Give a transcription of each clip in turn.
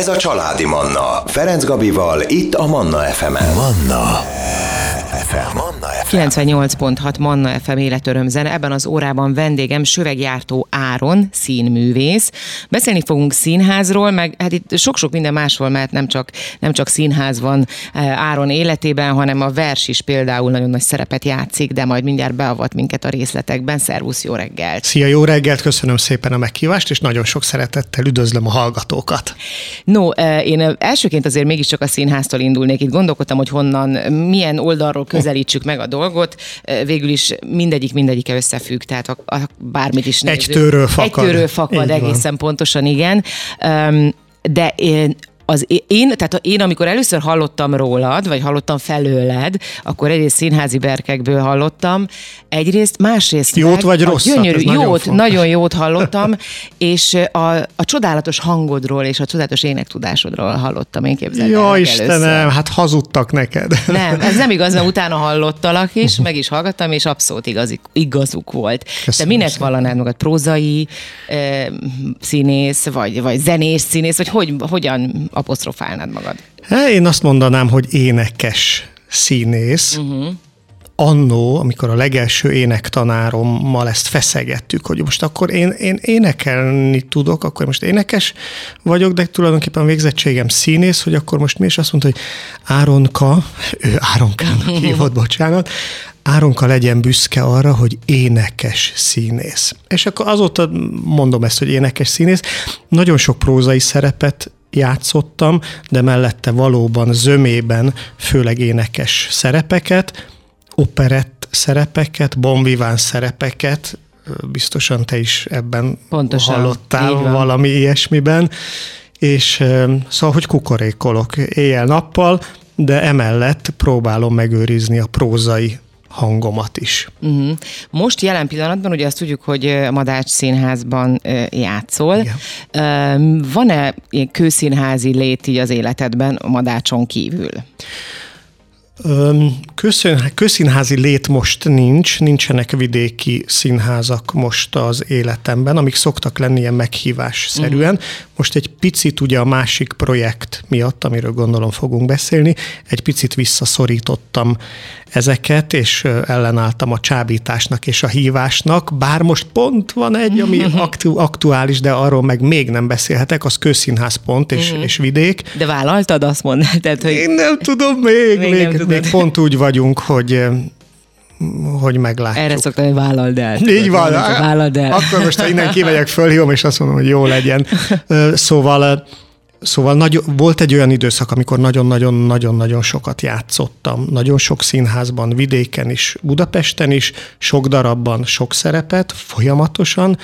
Ez a Családi Manna. Ferenc Gabival, itt a Manna FM-en. Manna FM. Manna FM. 98.6 Manna FM életöröm zene. Ebben az órában vendégem Sövegjártó Áron, színművész. Beszélni fogunk színházról, meg hát itt sok-sok minden másról, mert nem csak, nem csak színház van eh, Áron életében, hanem a vers is például nagyon nagy szerepet játszik, de majd mindjárt beavat minket a részletekben. Szervusz, jó reggelt! Szia, jó reggelt, köszönöm szépen a meghívást, és nagyon sok szeretettel üdvözlöm a hallgatókat. No, eh, én elsőként azért mégiscsak a színháztól indulnék. Itt gondolkodtam, hogy honnan, milyen oldalról közelítsük meg a dolgot. Eh, Végül is mindegyik mindegyike összefügg, tehát a, a, bármit is nézzük. Tőről fakad. Egy tőről fakad, egészen pontosan, igen. Um, de én, az én, tehát én, amikor először hallottam rólad, vagy hallottam felőled, akkor egyrészt színházi berkekből hallottam, egyrészt, másrészt Jót meg vagy rosszat? Gyönyörű, Ez nagyon jót, fontos. nagyon jót hallottam, és a, a csodálatos hangodról és a csodálatos énektudásodról hallottam, én képzelem. Jó Istenem, először. hát hazudtak neked. Nem, ez nem igaz, mert utána hallottalak is, meg is hallgattam, és abszolút igazi, igazuk volt. Köszönöm Te minek vallanád magad? Prózai színész, vagy, vagy zenés színész, vagy hogy, hogyan apostrofálnád magad? Hát én azt mondanám, hogy énekes színész. Uh-huh. Annó, amikor a legelső énektanárommal ezt feszegettük, hogy most akkor én, én énekelni tudok, akkor most énekes vagyok, de tulajdonképpen végzettségem színész, hogy akkor most mi is azt mondta, hogy Áronka, ő Áronkának hívott, bocsánat, Áronka legyen büszke arra, hogy énekes színész. És akkor azóta mondom ezt, hogy énekes színész. Nagyon sok prózai szerepet játszottam, de mellette valóban zömében főleg énekes szerepeket, operett szerepeket, bonviván szerepeket, biztosan te is ebben Pontosan, hallottál valami ilyesmiben, és szóval, hogy kukorékolok éjjel-nappal, de emellett próbálom megőrizni a prózai hangomat is. Uh-huh. Most jelen pillanatban ugye azt tudjuk, hogy a Madács Színházban játszol. Igen. Van-e ilyen kőszínházi lét így az életedben a Madácson kívül? Köszön, közszínházi lét most nincs, nincsenek vidéki színházak most az életemben, amik szoktak lenni ilyen meghívás szerűen. Most egy picit ugye a másik projekt miatt, amiről gondolom fogunk beszélni, egy picit visszaszorítottam ezeket, és ellenálltam a csábításnak és a hívásnak, bár most pont van egy, ami aktu- aktuális, de arról meg még nem beszélhetek, az közszínház pont és, és vidék. De vállaltad, azt mondtad, tehát, hogy Én nem tudom még, Még még, nem még, tudod. még pont úgy vagyunk, hogy hogy meglátjuk. erre szoktam, hogy vállald el. Így van. Vállald el. Akkor most, ha innen kimegyek, fölhívom, és azt mondom, hogy jó legyen. Szóval, szóval nagy, volt egy olyan időszak, amikor nagyon-nagyon-nagyon-nagyon sokat játszottam. Nagyon sok színházban, vidéken is, Budapesten is, sok darabban, sok szerepet, folyamatosan,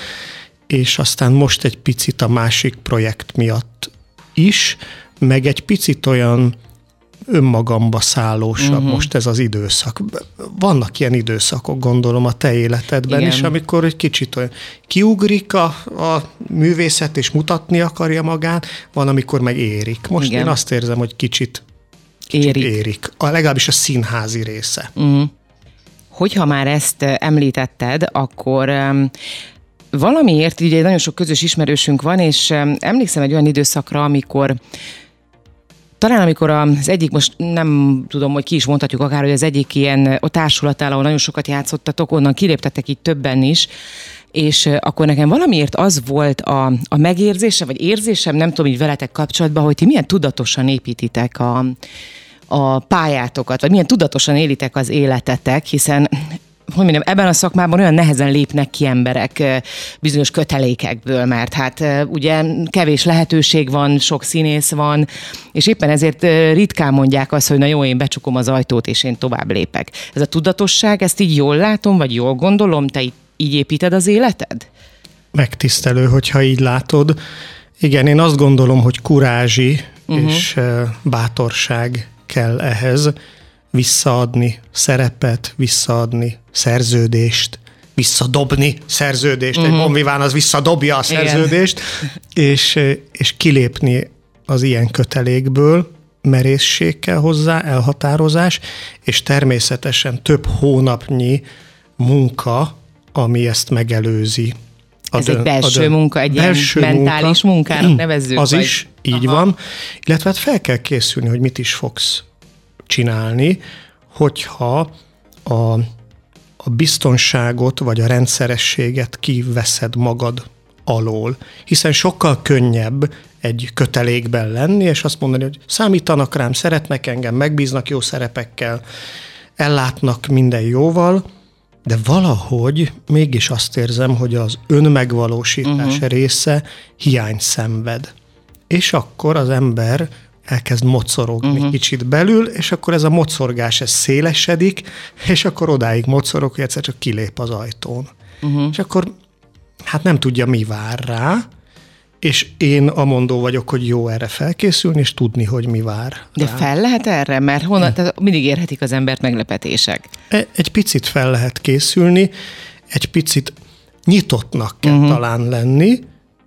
és aztán most egy picit a másik projekt miatt is, meg egy picit olyan önmagamba szállósabb uh-huh. most ez az időszak. Vannak ilyen időszakok, gondolom, a te életedben Igen. is, amikor egy kicsit olyan kiugrik a, a művészet, és mutatni akarja magát, van, amikor meg érik. Most Igen. én azt érzem, hogy kicsit, kicsit Érik. érik. A, legalábbis a színházi része. Hogyha már ezt említetted, akkor valamiért ugye nagyon sok közös ismerősünk van, és em, emlékszem egy olyan időszakra, amikor talán amikor az egyik, most nem tudom, hogy ki is mondhatjuk akár, hogy az egyik ilyen a társulatál, ahol nagyon sokat játszottatok, onnan kiléptettek így többen is, és akkor nekem valamiért az volt a, a megérzése, vagy érzésem, nem tudom, így veletek kapcsolatban, hogy ti milyen tudatosan építitek a, a pályátokat, vagy milyen tudatosan élitek az életetek, hiszen hogy mondjam, ebben a szakmában olyan nehezen lépnek ki emberek bizonyos kötelékekből, mert hát ugye kevés lehetőség van, sok színész van, és éppen ezért ritkán mondják azt, hogy na jó, én becsukom az ajtót, és én tovább lépek. Ez a tudatosság, ezt így jól látom, vagy jól gondolom, te így- építed az életed? megtisztelő, hogyha így látod. Igen, én azt gondolom, hogy kurázsi uh-huh. és bátorság kell ehhez visszaadni szerepet, visszaadni szerződést, visszadobni szerződést. Uh-huh. Egy bonviván az visszadobja a Igen. szerződést, és, és kilépni az ilyen kötelékből, merészség kell hozzá, elhatározás, és természetesen több hónapnyi munka, ami ezt megelőzi. A Ez dön, egy belső dön, munka, egy belső ilyen mentális munka, munkának nevezzük. Az vagy. is, így Aha. van. Illetve hát fel kell készülni, hogy mit is fogsz csinálni, hogyha a, a biztonságot vagy a rendszerességet kiveszed magad alól. Hiszen sokkal könnyebb egy kötelékben lenni, és azt mondani, hogy számítanak rám, szeretnek engem, megbíznak jó szerepekkel, ellátnak minden jóval, de valahogy mégis azt érzem, hogy az önmegvalósítás uh-huh. része hiány szenved. És akkor az ember elkezd mocorogni uh-huh. kicsit belül, és akkor ez a mocorgás ez szélesedik, és akkor odáig mocorog, hogy egyszer csak kilép az ajtón. Uh-huh. És akkor hát nem tudja, mi vár rá, és én amondó vagyok, hogy jó erre felkészülni, és tudni, hogy mi vár. De rá. fel lehet erre? Mert honnan, tehát mindig érhetik az embert meglepetések. E, egy picit fel lehet készülni, egy picit nyitottnak kell uh-huh. talán lenni,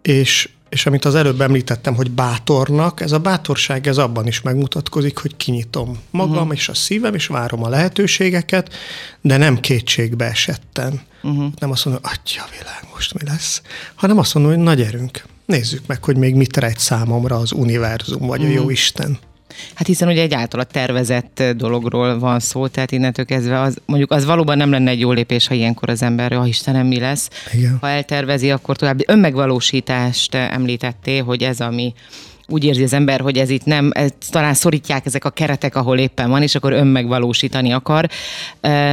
és, és amit az előbb említettem, hogy bátornak, ez a bátorság ez abban is megmutatkozik, hogy kinyitom magam uh-huh. és a szívem, és várom a lehetőségeket, de nem kétségbe esetten. Uh-huh. Nem azt mondom, hogy atya világ, most mi lesz, hanem azt mondom, hogy nagy erőnk, nézzük meg, hogy még mit rejt számomra az univerzum, vagy mm. a jó mhm. Isten. Hát hiszen ugye egy általa tervezett dologról van szó, tehát innentől kezdve az, mondjuk az valóban nem lenne egy jó lépés, ha ilyenkor az ember, ha Istenem, mi lesz. Igen. Ha eltervezi, akkor további önmegvalósítást említettél, hogy ez, ami úgy érzi az ember, hogy ez itt nem, ez, talán szorítják ezek a keretek, ahol éppen van, és akkor önmegvalósítani akar.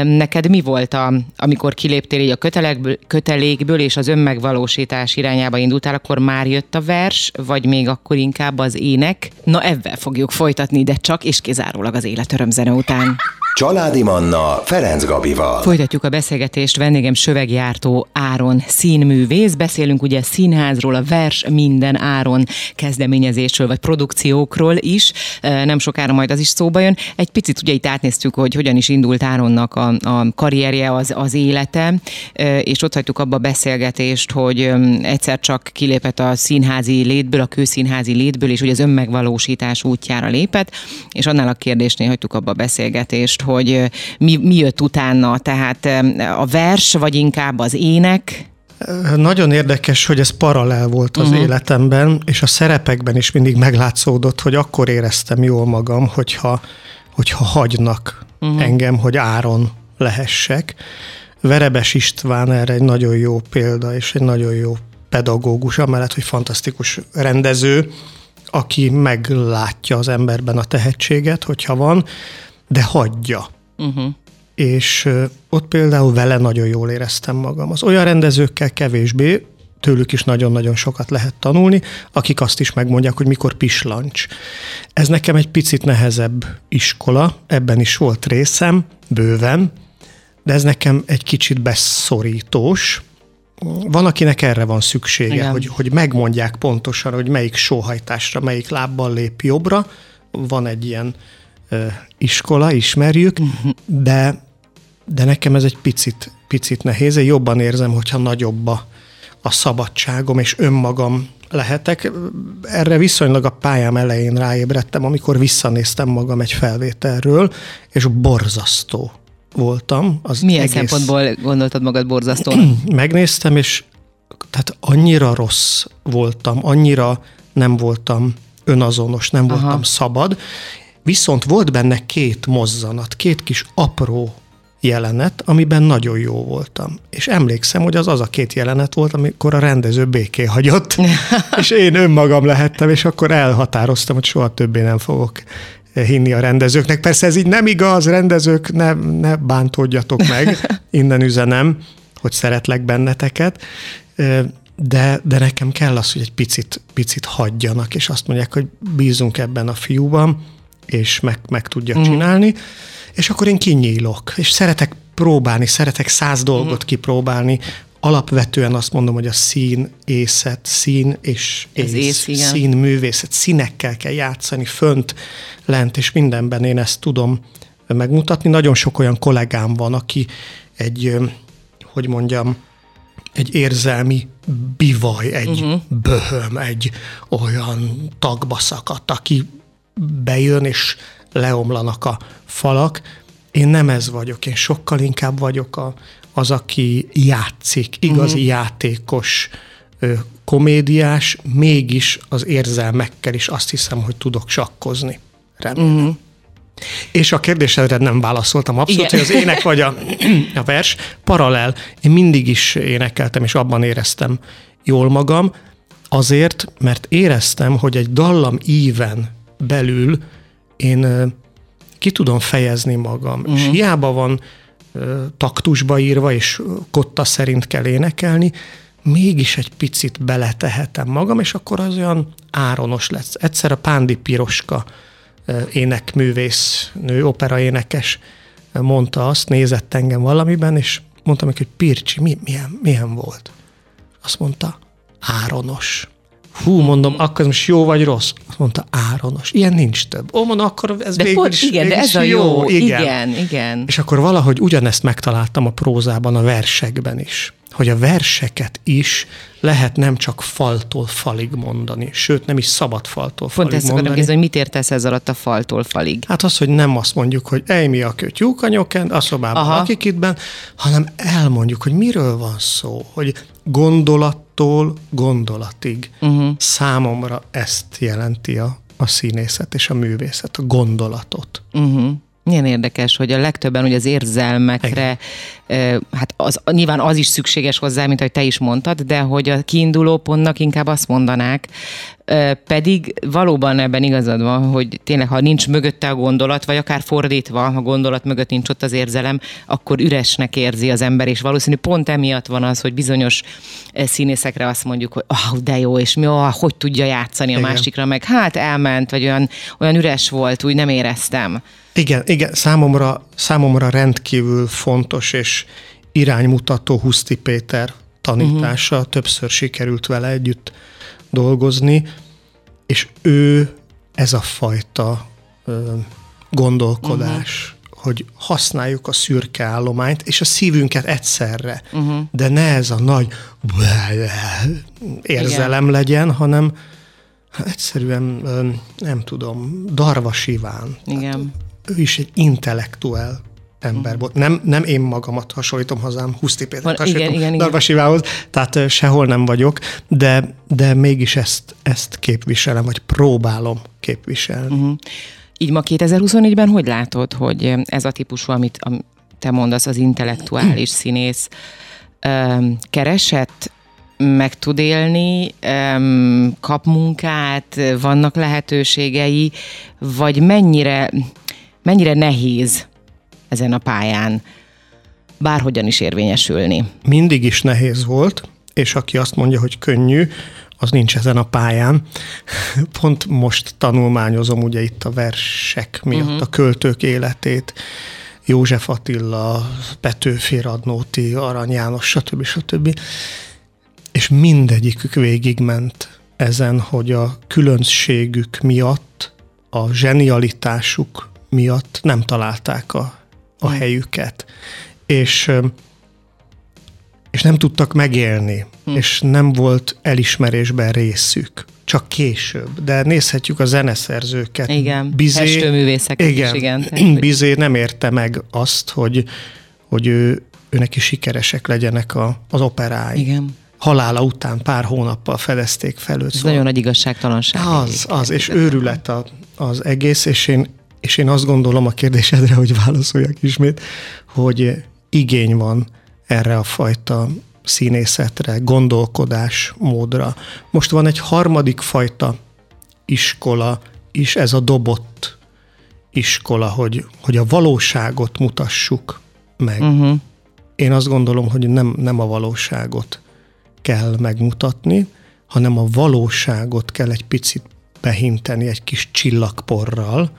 Neked mi volt, a, amikor kiléptél így a kötelékből, kötelékből, és az önmegvalósítás irányába indultál, akkor már jött a vers, vagy még akkor inkább az ének? Na, ebben fogjuk folytatni, de csak és kizárólag az életörömzene után. Családi Manna Ferenc Gabival. Folytatjuk a beszélgetést, vendégem Sövegjártó Áron színművész. Beszélünk ugye színházról, a vers minden Áron kezdeményezésről, vagy produkciókról is. Nem sokára majd az is szóba jön. Egy picit ugye itt átnéztük, hogy hogyan is indult Áronnak a, a karrierje, az, az élete, és ott hagytuk abba a beszélgetést, hogy egyszer csak kilépett a színházi létből, a kőszínházi létből, és hogy az önmegvalósítás útjára lépett, és annál a kérdésnél hagytuk abba a beszélgetést, hogy mi, mi jött utána, tehát a vers, vagy inkább az ének? Nagyon érdekes, hogy ez paralel volt az uh-huh. életemben, és a szerepekben is mindig meglátszódott, hogy akkor éreztem jól magam, hogyha, hogyha hagynak uh-huh. engem, hogy áron lehessek. Verebes István erre egy nagyon jó példa, és egy nagyon jó pedagógus, amellett, hogy fantasztikus rendező, aki meglátja az emberben a tehetséget, hogyha van, de hagyja. Uh-huh. És ott például vele nagyon jól éreztem magam. Az olyan rendezőkkel kevésbé, tőlük is nagyon-nagyon sokat lehet tanulni, akik azt is megmondják, hogy mikor pislancs. Ez nekem egy picit nehezebb iskola, ebben is volt részem, bőven, de ez nekem egy kicsit beszorítós. Van, akinek erre van szüksége, hogy, hogy megmondják pontosan, hogy melyik sóhajtásra, melyik lábbal lép jobbra. Van egy ilyen iskola, ismerjük, de, de nekem ez egy picit, picit nehéz. Én jobban érzem, hogyha nagyobb a, a szabadságom, és önmagam lehetek. Erre viszonylag a pályám elején ráébredtem, amikor visszanéztem magam egy felvételről, és borzasztó voltam. Az Milyen egész... szempontból gondoltad magad borzasztó? Megnéztem, és tehát annyira rossz voltam, annyira nem voltam önazonos, nem Aha. voltam szabad, Viszont volt benne két mozzanat, két kis apró jelenet, amiben nagyon jó voltam. És emlékszem, hogy az az a két jelenet volt, amikor a rendező béké hagyott, és én önmagam lehettem, és akkor elhatároztam, hogy soha többé nem fogok hinni a rendezőknek. Persze ez így nem igaz, rendezők, ne, ne bántódjatok meg, innen üzenem, hogy szeretlek benneteket, de, de nekem kell az, hogy egy picit, picit hagyjanak, és azt mondják, hogy bízunk ebben a fiúban, és meg, meg tudja mm. csinálni, és akkor én kinyílok, és szeretek próbálni, szeretek száz dolgot mm. kipróbálni, alapvetően azt mondom, hogy a szín, észet, szín és ész, ész szín, művészet, színekkel kell játszani, fönt, lent, és mindenben én ezt tudom megmutatni. Nagyon sok olyan kollégám van, aki egy, hogy mondjam, egy érzelmi bivaj, egy uh-huh. böhöm, egy olyan tagba szakadt, aki bejön, és leomlanak a falak. én nem ez vagyok, én sokkal inkább vagyok a, az, aki játszik, igazi uh-huh. játékos, komédiás, mégis az érzelmekkel is azt hiszem, hogy tudok sakkozni. Remélem. Uh-huh. És a kérdésedre nem válaszoltam abszolút, Igen. hogy az ének vagy a, a vers paralel. Én mindig is énekeltem, és abban éreztem jól magam, azért, mert éreztem, hogy egy dallam íven belül én ki tudom fejezni magam. Uh-huh. És mhm. hiába van taktusba írva, és kotta szerint kell énekelni, mégis egy picit beletehetem magam, és akkor az olyan áronos lesz. Egyszer a Pándi Piroska énekművész, nő, operaénekes mondta azt, nézett engem valamiben, és mondtam neki, hogy Pircsi, mi, milyen, milyen volt? Azt mondta, áronos. Hú, mondom, akkor ez most jó vagy rossz? Azt mondta, áronos. Ilyen nincs több. Ó, mondom, akkor ez de végül is, igen, végül de ez a jó. jó. Igen. igen, igen. És akkor valahogy ugyanezt megtaláltam a prózában, a versekben is hogy a verseket is lehet nem csak faltól falig mondani, sőt nem is szabad faltól falig Pont ezt mondani. Pont hogy mit értesz ez alatt a faltól falig? Hát az, hogy nem azt mondjuk, hogy ej mi a kötyúk a nyoken, a szobában Aha. akik ittben, hanem elmondjuk, hogy miről van szó, hogy gondolattól gondolatig. Uh-huh. Számomra ezt jelenti a, a színészet és a művészet, a gondolatot. Uh-huh. Milyen érdekes, hogy a legtöbben ugye az érzelmekre, Igen. Hát az, nyilván az is szükséges hozzá, mint ahogy te is mondtad, de hogy a kiinduló pontnak inkább azt mondanák, pedig valóban ebben igazad van, hogy tényleg, ha nincs mögötte a gondolat, vagy akár fordítva, ha gondolat mögött nincs ott az érzelem, akkor üresnek érzi az ember, és valószínű pont emiatt van az, hogy bizonyos színészekre azt mondjuk, hogy oh, de jó, és mi, oh, hogy tudja játszani a Igen. másikra, meg hát elment, vagy olyan, olyan üres volt, úgy nem éreztem. Igen, igen, számomra, számomra rendkívül fontos és iránymutató Huszti Péter tanítása, uh-huh. többször sikerült vele együtt dolgozni, és ő ez a fajta ö, gondolkodás, uh-huh. hogy használjuk a szürke állományt és a szívünket egyszerre, uh-huh. de ne ez a nagy érzelem Igen. legyen, hanem egyszerűen nem tudom, Darvas Iván. Igen. Tehát ő is egy intellektuál ember mm. volt. Nem, nem én magamat hasonlítom hazám, Huszti Pétert hasonlítom igen, igen, Darvas Ivához, tehát sehol nem vagyok, de, de mégis ezt, ezt képviselem, vagy próbálom képviselni. Uh-huh. Így ma 2024-ben hogy látod, hogy ez a típusú, amit te mondasz, az intellektuális színész keresett meg tud élni, kap munkát, vannak lehetőségei, vagy mennyire mennyire nehéz ezen a pályán bárhogyan is érvényesülni? Mindig is nehéz volt, és aki azt mondja, hogy könnyű, az nincs ezen a pályán. Pont most tanulmányozom ugye itt a versek miatt uh-huh. a költők életét, József Attila, Petőfi Radnóti, Arany János, stb. stb. És mindegyikük végigment ezen, hogy a különbségük miatt, a zsenialitásuk miatt nem találták a, a hmm. helyüket. És, és nem tudtak megélni, hmm. és nem volt elismerésben részük csak később. De nézhetjük a zeneszerzőket. Igen, Bizé, művészeket igen, is, igen. Tehát, Bizé nem érte meg azt, hogy, hogy ő, őnek is sikeresek legyenek a, az operái. Igen. Halála után pár hónappal fedezték fel őt. Ez szóval. nagyon nagy igazságtalanság. Az, az, és őrület a, az egész, és én és én azt gondolom a kérdésedre, hogy válaszoljak ismét, hogy igény van erre a fajta színészetre, gondolkodás módra. Most van egy harmadik fajta iskola is, ez a dobott iskola, hogy, hogy a valóságot mutassuk meg. Uh-huh. Én azt gondolom, hogy nem, nem a valóságot kell megmutatni, hanem a valóságot kell egy picit behinteni egy kis csillagporral,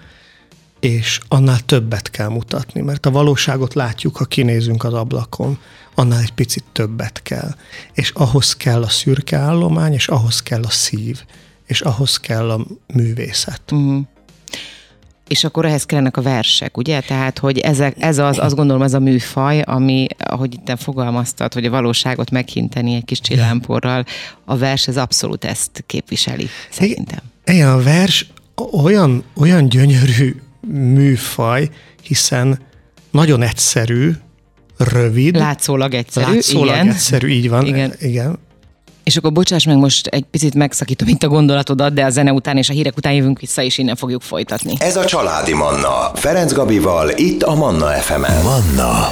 és annál többet kell mutatni, mert a valóságot látjuk, ha kinézünk az ablakon, annál egy picit többet kell. És ahhoz kell a szürke állomány, és ahhoz kell a szív, és ahhoz kell a művészet. Uh-huh. És akkor ehhez kellenek a versek, ugye? Tehát, hogy ezek, ez az, azt gondolom, ez a műfaj, ami, ahogy itt fogalmaztad, hogy a valóságot meghinteni egy kis csillámporral, a vers ez abszolút ezt képviseli, szerintem. Igen, a vers olyan, olyan gyönyörű műfaj, hiszen nagyon egyszerű, rövid. Látszólag egyszerű, látszólag igen. egyszerű, így van. Igen. igen. És akkor bocsáss meg, most egy picit megszakítom itt a gondolatodat, de a zene után és a hírek után jövünk vissza, és innen fogjuk folytatni. Ez a Családi Manna. Ferenc Gabival, itt a Manna FM-en. Manna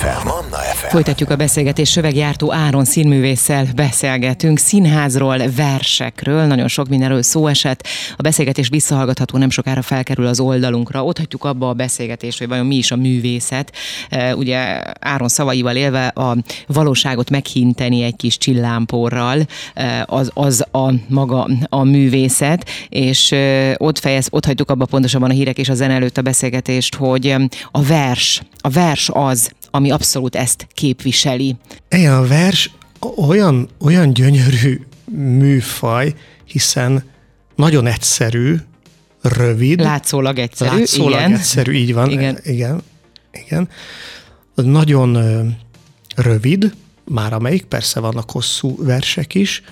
FM. Manna FM. Folytatjuk a beszélgetést Söveggyártó Áron színművésszel beszélgetünk színházról, versekről, nagyon sok mindenről szó esett. A beszélgetés visszahallgatható, nem sokára felkerül az oldalunkra. Ott hagyjuk abba a beszélgetést, hogy vajon mi is a művészet. E, ugye Áron szavaival élve a valóságot meghinteni egy kis csillámporral, e, az, az a maga a művészet, és e, ott fejez, ott hagyjuk abba pontosabban a hírek és a zene előtt a beszélgetést, hogy a vers, a vers az, ami abszolút ezt képviseli. Igen, a vers olyan, olyan gyönyörű műfaj, hiszen nagyon egyszerű, rövid. Látszólag egyszerű, látszólag igen. egyszerű, így van. Igen. igen, igen. Nagyon rövid, már amelyik, persze vannak hosszú versek is,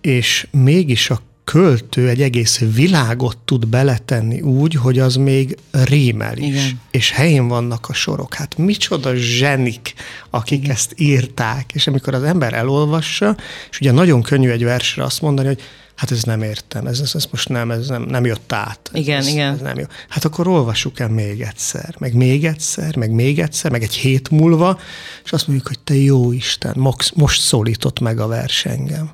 és mégis a költő egy egész világot tud beletenni úgy, hogy az még rímel is. Igen. És helyén vannak a sorok. Hát micsoda zsenik, akik Igen. ezt írták. És amikor az ember elolvassa, és ugye nagyon könnyű egy versre azt mondani, hogy hát ez nem értem, ez, ez, ez most nem, ez nem, nem jött át. Igen, ez, igen. Ez nem jó. Hát akkor olvassuk el még egyszer, meg még egyszer, meg még egyszer, meg egy hét múlva, és azt mondjuk, hogy te jó Isten, most szólított meg a vers engem.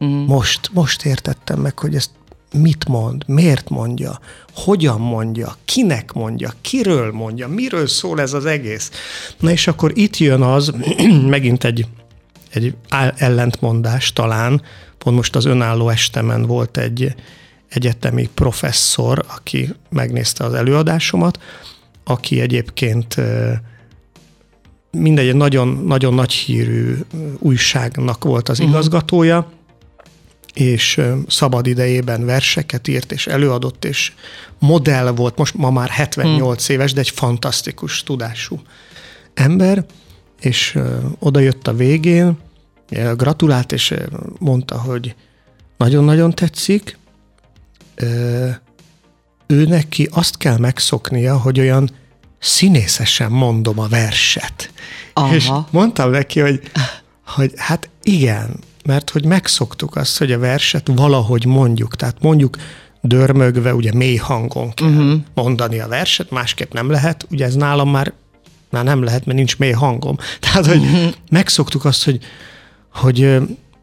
Uh-huh. Most, most értettem meg, hogy ezt mit mond, miért mondja, hogyan mondja, kinek mondja, kiről mondja, miről szól ez az egész. Na és akkor itt jön az, megint egy, egy ellentmondás talán, pont most az önálló estemen volt egy egyetemi professzor, aki megnézte az előadásomat, aki egyébként mindegy, nagyon, nagyon nagy hírű újságnak volt az uh-huh. igazgatója, és szabad idejében verseket írt, és előadott, és modell volt, most ma már 78 hmm. éves, de egy fantasztikus tudású ember, és oda jött a végén, gratulált, és mondta, hogy nagyon-nagyon tetszik, ő neki azt kell megszoknia, hogy olyan színészesen mondom a verset. Aha. És mondtam neki, hogy, hogy hát igen, mert hogy megszoktuk azt, hogy a verset valahogy mondjuk, tehát mondjuk dörmögve, ugye mély hangon kell uh-huh. mondani a verset, másképp nem lehet, ugye ez nálam már, már nem lehet, mert nincs mély hangom. Tehát, hogy uh-huh. megszoktuk azt, hogy, hogy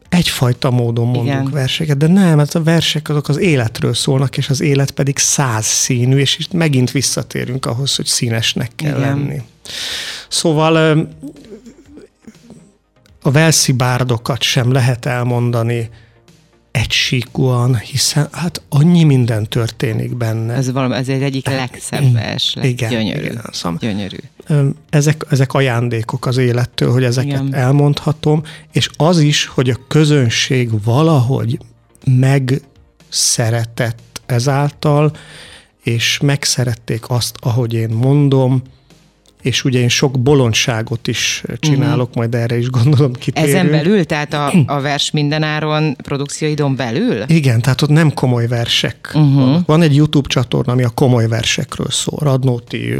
egyfajta módon mondunk Igen. verseket, de nem, mert a versek azok az életről szólnak, és az élet pedig száz színű, és itt megint visszatérünk ahhoz, hogy színesnek kell Igen. lenni. Szóval a velszi bárdokat sem lehet elmondani egysíkúan, hiszen hát annyi minden történik benne. Ez, valami, ez egy egyik legszebb vers, igen, gyönyörű. Igen, szóval, gyönyörű. Ezek, ezek ajándékok az élettől, hogy ezeket igen. elmondhatom, és az is, hogy a közönség valahogy megszeretett ezáltal, és megszerették azt, ahogy én mondom, és ugye én sok bolondságot is csinálok, uh-huh. majd erre is gondolom kitérünk. Ezen belül, tehát a, a vers mindenáron produkcióidon belül? Igen, tehát ott nem komoly versek uh-huh. Van egy YouTube csatorna, ami a komoly versekről szól. Radnóti,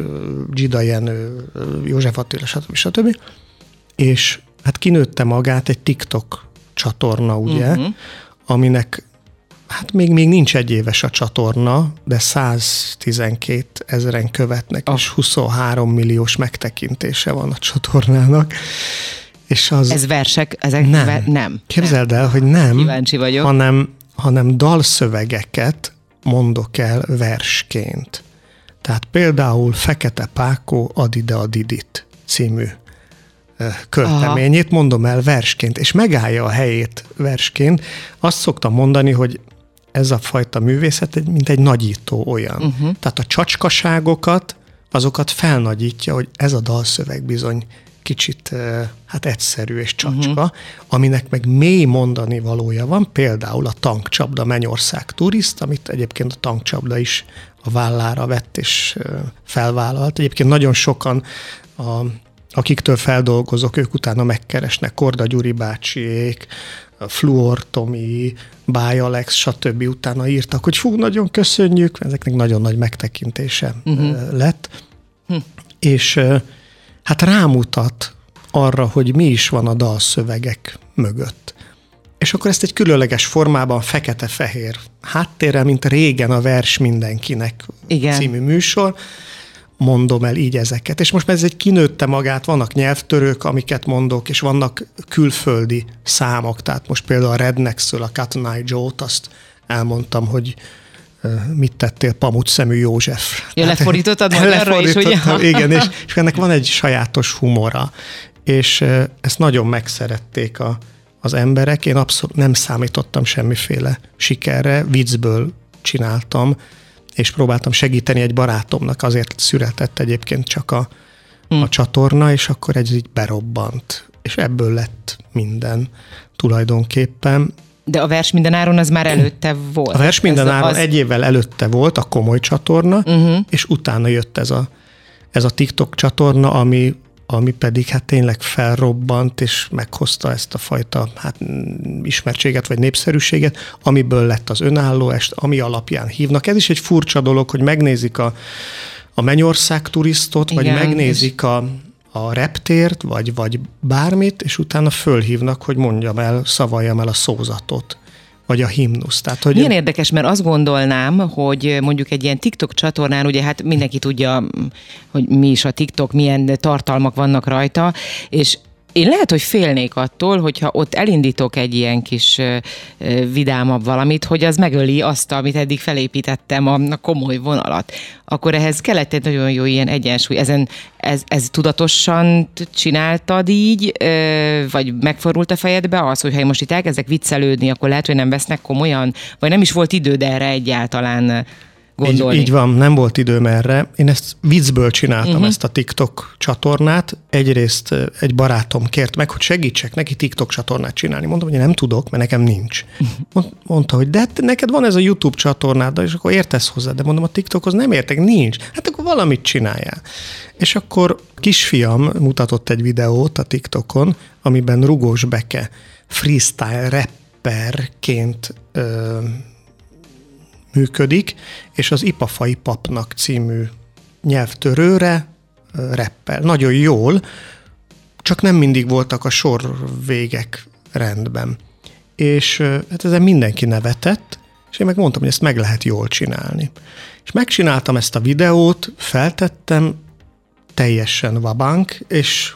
Gida Jenő, József Attila, stb. stb. És hát kinőtte magát egy TikTok csatorna, ugye, uh-huh. aminek Hát még, még nincs egy éves a csatorna, de 112 ezeren követnek, oh. és 23 milliós megtekintése van a csatornának. És az, Ez versek? Ezek nem. Ver, nem. Képzeld el, hogy nem. Kíváncsi vagyok. Hanem, hanem dalszövegeket mondok el versként. Tehát például Fekete Pákó Ad ide a Didit című költeményét Aha. mondom el versként, és megállja a helyét versként. Azt szoktam mondani, hogy ez a fajta művészet mint egy nagyító olyan. Uh-huh. Tehát a csacskaságokat, azokat felnagyítja, hogy ez a dalszöveg bizony kicsit hát egyszerű és csacska, uh-huh. aminek meg mély mondani valója van, például a tankcsapda Mennyország turist, amit egyébként a tankcsapda is a vállára vett és felvállalt. Egyébként nagyon sokan a akiktől feldolgozok, ők utána megkeresnek, Korda Gyuri bácsiék, Fluor Tomi, Báj Alex, stb. utána írtak, hogy fú, nagyon köszönjük, ezeknek nagyon nagy megtekintése uh-huh. lett. hm. és hát rámutat arra, hogy mi is van a dalszövegek mögött. És akkor ezt egy különleges formában fekete-fehér háttérrel, mint régen a Vers mindenkinek Igen. című műsor, mondom el így ezeket. És most ez egy kinőtte magát, vannak nyelvtörők, amiket mondok, és vannak külföldi számok. Tehát most például a Rednex-től a Cotton Eye Joe-t, azt elmondtam, hogy mit tettél Pamut szemű József. Ja, lefordítottad magyarra is, ugye? Igen, és, és ennek van egy sajátos humora. És ezt nagyon megszerették a, az emberek. Én abszolút nem számítottam semmiféle sikerre, viccből csináltam, és próbáltam segíteni egy barátomnak, azért született egyébként csak a, hmm. a csatorna, és akkor egy így berobbant, és ebből lett minden tulajdonképpen. De a vers mindenáron az már előtte volt. A vers mindenáron az... egy évvel előtte volt a komoly csatorna, uh-huh. és utána jött ez a, ez a TikTok csatorna, ami ami pedig hát tényleg felrobbant, és meghozta ezt a fajta hát, ismertséget vagy népszerűséget, amiből lett az önálló est, ami alapján hívnak. Ez is egy furcsa dolog, hogy megnézik a, a Mennyország turistot, Igen, vagy megnézik a, a reptért, vagy, vagy bármit, és utána fölhívnak, hogy mondjam el, szavaljam el a szózatot vagy a himnusz. Tehát, hogy Milyen érdekes, mert azt gondolnám, hogy mondjuk egy ilyen TikTok csatornán, ugye hát mindenki tudja, hogy mi is a TikTok, milyen tartalmak vannak rajta, és én lehet, hogy félnék attól, hogyha ott elindítok egy ilyen kis vidámabb valamit, hogy az megöli azt, amit eddig felépítettem, a, komoly vonalat. Akkor ehhez kellett egy nagyon jó ilyen egyensúly. Ezen, ez, ez tudatosan csináltad így, vagy megfordult a fejedbe az, hogy ha most itt elkezdek viccelődni, akkor lehet, hogy nem vesznek komolyan, vagy nem is volt időd erre egyáltalán gondolni. Így, így van, nem volt időm erre. Én ezt viccből csináltam, uh-huh. ezt a TikTok csatornát. Egyrészt egy barátom kért meg, hogy segítsek neki TikTok csatornát csinálni. Mondtam, hogy nem tudok, mert nekem nincs. Mondta, hogy de hát neked van ez a YouTube csatornád, és akkor értesz hozzá. De mondom, a TikTokhoz nem értek, nincs. Hát akkor valamit csináljál. És akkor kisfiam mutatott egy videót a TikTokon, amiben Rugós Beke freestyle rapperként ö, működik, és az Ipafai Papnak című nyelvtörőre reppel. Nagyon jól, csak nem mindig voltak a sor végek rendben. És hát ezen mindenki nevetett, és én meg mondtam, hogy ezt meg lehet jól csinálni. És megcsináltam ezt a videót, feltettem, teljesen vabank, és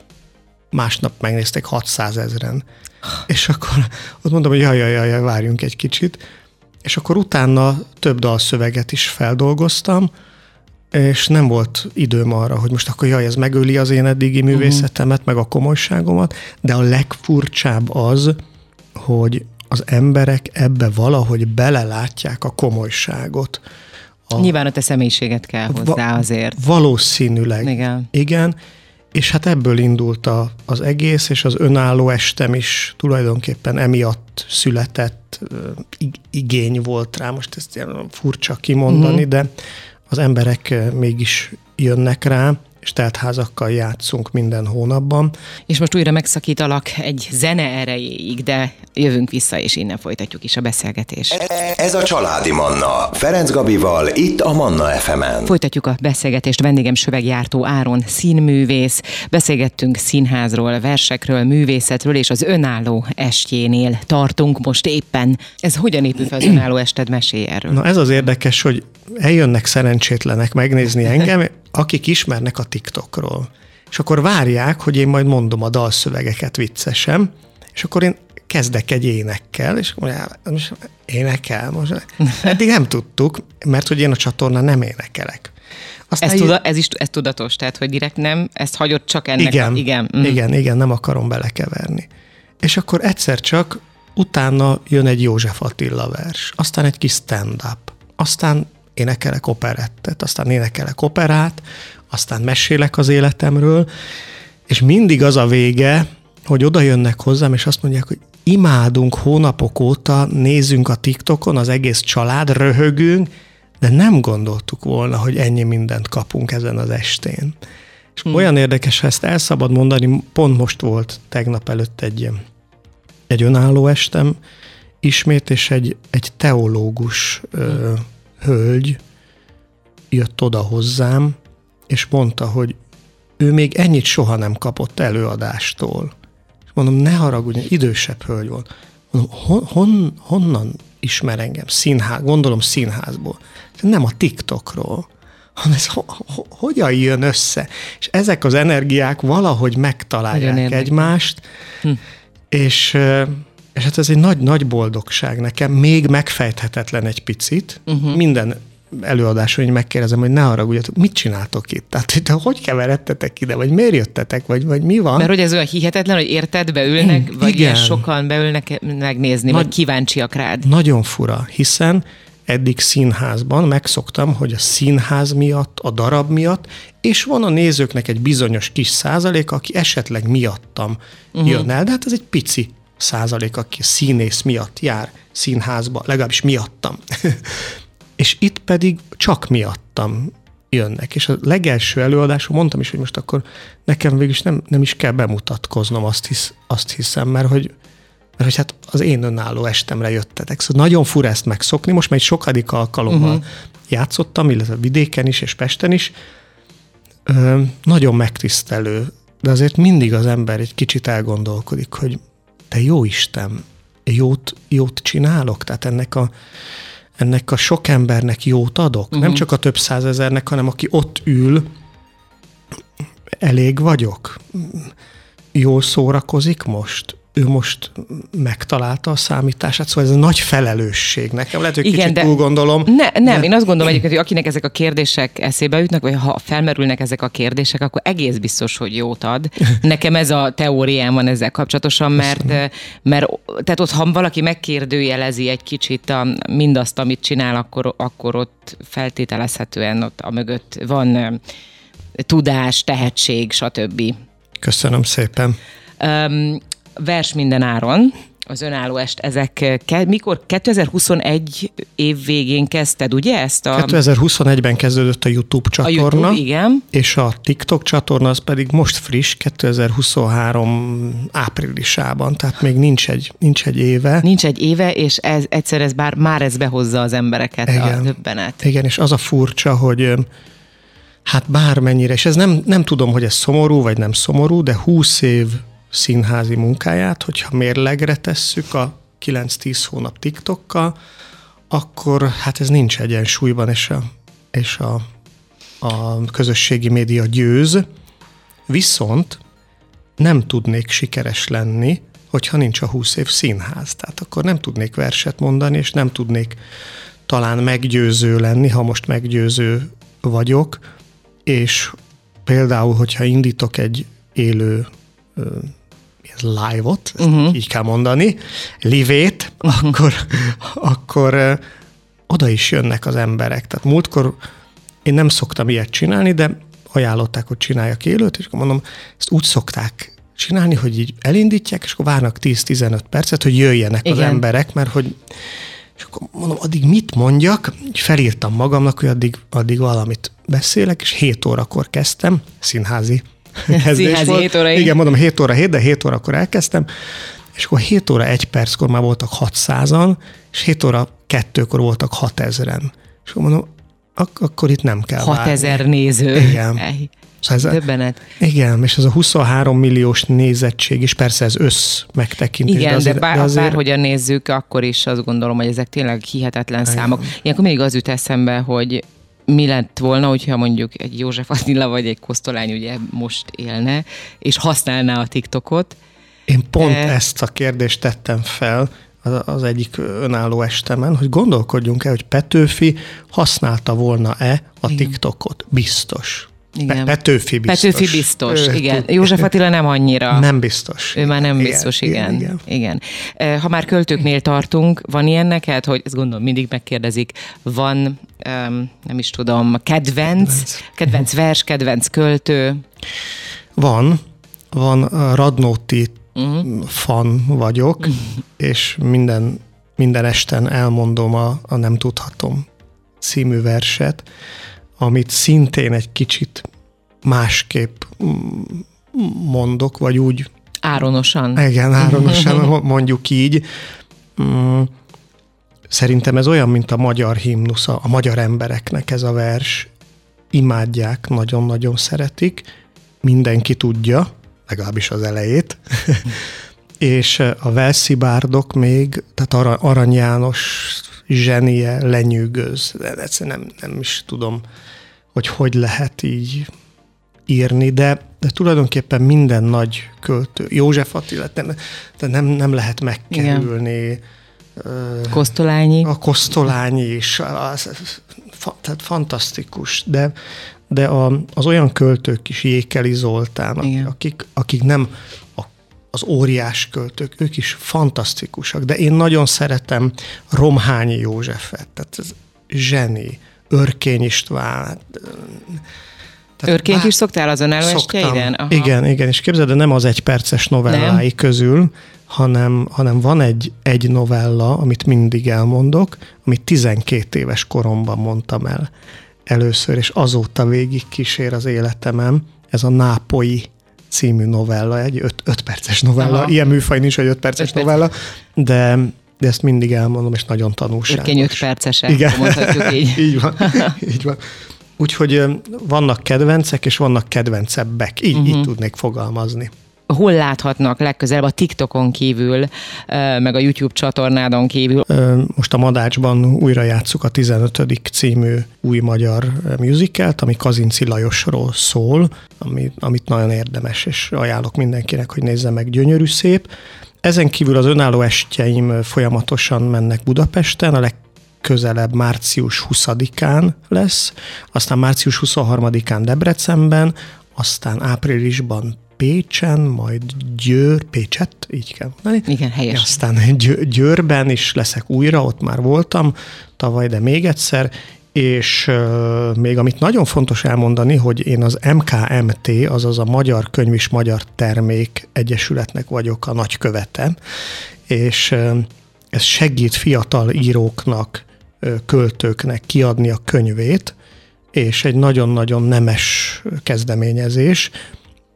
másnap megnézték 600 ezeren. És akkor ott mondom, hogy jaj, jaj, jaj, várjunk egy kicsit és akkor utána több dalszöveget is feldolgoztam, és nem volt időm arra, hogy most akkor jaj, ez megöli az én eddigi mhm. művészetemet, meg a komolyságomat, de a legfurcsább az, hogy az emberek ebbe valahogy belelátják a komolyságot. A, Nyilván a te személyiséget kell hozzá azért. Valószínűleg. Igen. Igen, és hát ebből indult a, az egész, és az önálló estem is tulajdonképpen emiatt született igény volt rá, most ezt furcsa kimondani, mm-hmm. de az emberek mégis jönnek rá, és teltházakkal játszunk minden hónapban. És most újra megszakítalak egy zene erejéig, de jövünk vissza, és innen folytatjuk is a beszélgetést. Ez a Családi Manna, Ferenc Gabival, itt a Manna FM-en. Folytatjuk a beszélgetést, vendégem Söveggyártó Áron, színművész. Beszélgettünk színházról, versekről, művészetről, és az önálló estjénél tartunk most éppen. Ez hogyan épül fel az önálló ested? Mesélj erről. Na ez az érdekes, hogy eljönnek szerencsétlenek megnézni engem, akik ismernek a TikTokról. És akkor várják, hogy én majd mondom a dalszövegeket viccesen, és akkor én kezdek egy énekkel, és most énekel, most eddig nem tudtuk, mert hogy én a csatornán nem énekelek. Aztán ez, tuda, ez is ez tudatos, tehát hogy direkt nem, ezt hagyott csak ennek. Igen, a, igen, mm. igen, igen, nem akarom belekeverni. És akkor egyszer csak utána jön egy József Attila vers, aztán egy kis stand-up, aztán énekelek operettet, aztán énekelek operát, aztán mesélek az életemről, és mindig az a vége, hogy oda jönnek hozzám, és azt mondják, hogy imádunk hónapok óta, nézzünk a TikTokon, az egész család, röhögünk, de nem gondoltuk volna, hogy ennyi mindent kapunk ezen az estén. És hmm. olyan érdekes, ha ezt el szabad mondani, pont most volt tegnap előtt egy, egy önálló estem, ismét, és egy, egy teológus hmm. ö, hölgy jött oda hozzám, és mondta, hogy ő még ennyit soha nem kapott előadástól. És mondom, ne haragudj, idősebb hölgy volt. Mondom, hon, hon, honnan ismer engem? Színház, gondolom színházból. Nem a TikTokról hanem ez ho, ho, hogyan jön össze? És ezek az energiák valahogy megtalálják egymást, hm. és, és hát ez egy nagy-nagy boldogság nekem, még megfejthetetlen egy picit. Uh-huh. Minden előadáson hogy megkérdezem, hogy ne haragudjatok, mit csináltok itt? Tehát, hogy hogy keveredtetek ide, vagy miért jöttetek, vagy, vagy mi van? Mert hogy ez olyan hihetetlen, hogy érted, beülnek, vagy Igen. sokan beülnek megnézni, Nagy, vagy kíváncsiak rád. Nagyon fura, hiszen eddig színházban megszoktam, hogy a színház miatt, a darab miatt, és van a nézőknek egy bizonyos kis százalék, aki esetleg miattam uh-huh. jön el, de hát ez egy pici százalék, aki színész miatt jár színházba, legalábbis miattam. és itt pedig csak miattam jönnek. És a legelső előadásom mondtam is, hogy most akkor nekem végül is nem, nem is kell bemutatkoznom, azt, hisz, azt hiszem, mert hogy mert hogy hát az én önálló estemre jöttetek. Szóval nagyon fura ezt megszokni, most már egy sokadik alkalommal uh-huh. játszottam, illetve vidéken is és Pesten is. Ö, nagyon megtisztelő, de azért mindig az ember egy kicsit elgondolkodik, hogy te jó Isten, jót, jót csinálok, tehát ennek a, ennek a sok embernek jót adok, uh-huh. nem csak a több százezernek, hanem aki ott ül, elég vagyok, jól szórakozik most, ő most megtalálta a számítását, szóval ez nagy felelősség nekem. Lehet, hogy Igen, kicsit de túl gondolom. Ne, nem, de... én azt gondolom egyébként, hogy akinek ezek a kérdések eszébe jutnak, vagy ha felmerülnek ezek a kérdések, akkor egész biztos, hogy jót ad. Nekem ez a teóriám van ezzel kapcsolatosan, mert, mert tehát ott, ha valaki megkérdőjelezi egy kicsit a, mindazt, amit csinál, akkor, akkor ott feltételezhetően ott a mögött van tudás, tehetség, stb. Köszönöm szépen. Um, vers minden áron, az önálló est, ezek ke, mikor 2021 év végén kezdted, ugye ezt? A... 2021-ben kezdődött a YouTube csatorna. A YouTube, igen. És a TikTok csatorna az pedig most friss, 2023 áprilisában, tehát még nincs egy, nincs egy éve. Nincs egy éve, és ez egyszer ez bár már ez behozza az embereket, igen. a többenet. Igen, és az a furcsa, hogy hát bármennyire, és ez nem, nem tudom, hogy ez szomorú, vagy nem szomorú, de 20 év színházi munkáját, hogyha mérlegre tesszük a 9-10 hónap TikTokkal, akkor hát ez nincs egyensúlyban, és a, és a, a közösségi média győz, viszont nem tudnék sikeres lenni, hogyha nincs a 20 év színház. Tehát akkor nem tudnék verset mondani, és nem tudnék talán meggyőző lenni, ha most meggyőző vagyok, és például, hogyha indítok egy élő live-ot, uh-huh. így kell mondani, livét, uh-huh. akkor, akkor uh, oda is jönnek az emberek. Tehát múltkor én nem szoktam ilyet csinálni, de ajánlották, hogy csináljak élőt, és akkor mondom, ezt úgy szokták csinálni, hogy így elindítják, és akkor várnak 10-15 percet, hogy jöjjenek Igen. az emberek, mert hogy és akkor mondom, addig mit mondjak? Felírtam magamnak, hogy addig, addig valamit beszélek, és 7 órakor kezdtem, színházi Színházi 7 óra. Igen, mondom 7 óra 7, de 7 órakor elkezdtem, és akkor 7 óra 1 perckor már voltak 600-an, és 7 óra 2-kor voltak 6000-en. És akkor mondom, ak- akkor itt nem kell 6000 néző. Igen. Szóval ez Többenet. Igen, és ez a 23 milliós nézettség is, persze ez össz megtekintés. Igen, de, azért, de, bár, de azért... bárhogyan nézzük, akkor is azt gondolom, hogy ezek tényleg hihetetlen Igen. számok. Ilyenkor mindig az jut eszembe, hogy mi lett volna, hogyha mondjuk egy József Attila vagy egy Kosztolány ugye most élne, és használná a TikTokot. Én pont e... ezt a kérdést tettem fel az egyik önálló estemen, hogy gondolkodjunk-e, hogy Petőfi használta volna-e a Igen. TikTokot. Biztos. Igen. Petőfi biztos. Petőfi biztos, ő, igen. József Attila nem annyira. Nem biztos. Ő már nem igen, biztos, igen. Igen, igen. igen. Ha már költőknél tartunk, van ilyen neked, hogy ezt gondolom mindig megkérdezik, van, um, nem is tudom, kedvenc, kedvenc, kedvenc vers, kedvenc költő? Van, van Radnóti uh-huh. fan vagyok, uh-huh. és minden, minden esten elmondom a, a Nem tudhatom című verset, amit szintén egy kicsit másképp mondok, vagy úgy... Áronosan. Igen, áronosan mondjuk így. Mm, szerintem ez olyan, mint a magyar himnusz, a magyar embereknek ez a vers. imádják, nagyon-nagyon szeretik, mindenki tudja, legalábbis az elejét, és a Velszi bárdok még, tehát Arany János zsenie lenyűgöz. Egyszerűen nem, nem is tudom, hogy hogy lehet így írni, de, de tulajdonképpen minden nagy költő, József Attila, nem, de nem, nem lehet megkerülni. Igen. Kosztolányi. A Kosztolányi is, az, tehát fantasztikus, de, de a, az olyan költők is, Jékeli Zoltán, akik, akik nem az óriás költők, ők is fantasztikusak, de én nagyon szeretem Romhányi Józsefet, tehát ez zseni, Örkény István, tehát Örként bár... is szoktál azon előestjeiden? Igen, igen, és képzeld, de nem az egy perces novellái nem. közül, hanem, hanem van egy, egy novella, amit mindig elmondok, amit 12 éves koromban mondtam el először, és azóta végig kísér az életemem. Ez a Nápoi című novella, egy 5 perces novella. Aha. Ilyen műfaj nincs, hogy 5 perces öt novella, de, de ezt mindig elmondom, és nagyon tanulságos. Örkény 5 percesek, Igen. mondhatjuk így. így van, így van. Úgyhogy vannak kedvencek, és vannak kedvencebbek. Így, uh-huh. így mhm. tudnék fogalmazni hol láthatnak legközelebb a TikTokon kívül, meg a YouTube csatornádon kívül? Most a Madácsban újra játsszuk a 15. című új magyar musicalt, ami Kazinci Lajosról szól, ami, amit nagyon érdemes, és ajánlok mindenkinek, hogy nézze meg, gyönyörű szép. Ezen kívül az önálló estjeim folyamatosan mennek Budapesten, a leg közelebb március 20-án lesz, aztán március 23-án Debrecenben, aztán áprilisban Pécsen, majd Győr, Pécset, így kell mondani. Igen, helyes. Aztán Győrben is leszek újra, ott már voltam tavaly, de még egyszer, és uh, még amit nagyon fontos elmondani, hogy én az MKMT, azaz a Magyar Könyv és Magyar Termék Egyesületnek vagyok a nagykövete, és uh, ez segít fiatal íróknak, költőknek kiadni a könyvét, és egy nagyon-nagyon nemes kezdeményezés,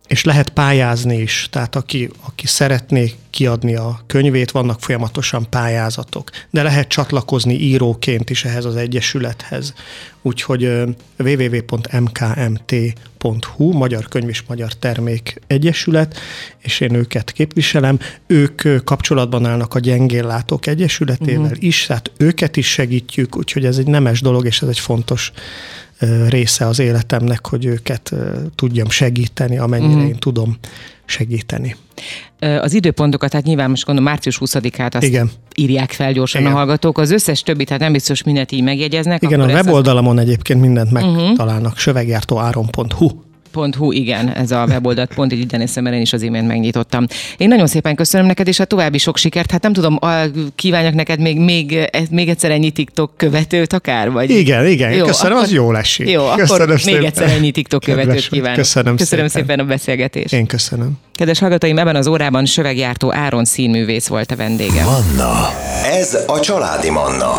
és lehet pályázni is, tehát aki, aki szeretné kiadni a könyvét, vannak folyamatosan pályázatok, de lehet csatlakozni íróként is ehhez az egyesülethez. Úgyhogy www.mkmt.hu, Magyar Könyv és Magyar Termék Egyesület, és én őket képviselem. Ők kapcsolatban állnak a Gyengéllátók Egyesületével uh-huh. is, tehát őket is segítjük, úgyhogy ez egy nemes dolog, és ez egy fontos része az életemnek, hogy őket tudjam segíteni, amennyire uh-huh. én tudom segíteni. Az időpontokat, tehát nyilván most gondolom március 20-át azt Igen. írják fel gyorsan Igen. a hallgatók. Az összes többi, tehát nem biztos mindent így megjegyeznek. Igen, a weboldalamon a... egyébként mindent megtalálnak, uh-huh. söveggyártóáron.hu Hu, igen, ez a weboldalt pont így idén mert én is az imént megnyitottam. Én nagyon szépen köszönöm neked, és a további sok sikert. Hát nem tudom, kívánjak neked még, még, még egyszer ennyi TikTok követőt akár? Vagy... Igen, igen, jó, köszönöm, akkor, az jól esik. Jó, köszönöm akkor szépen. még egyszer ennyi TikTok követőt kívánok. Köszönöm, köszönöm szépen. szépen a beszélgetést. Én köszönöm. Kedves hallgatóim, ebben az órában Sövegjártó Áron színművész volt a vendégem. Manna, ez a családi Manna.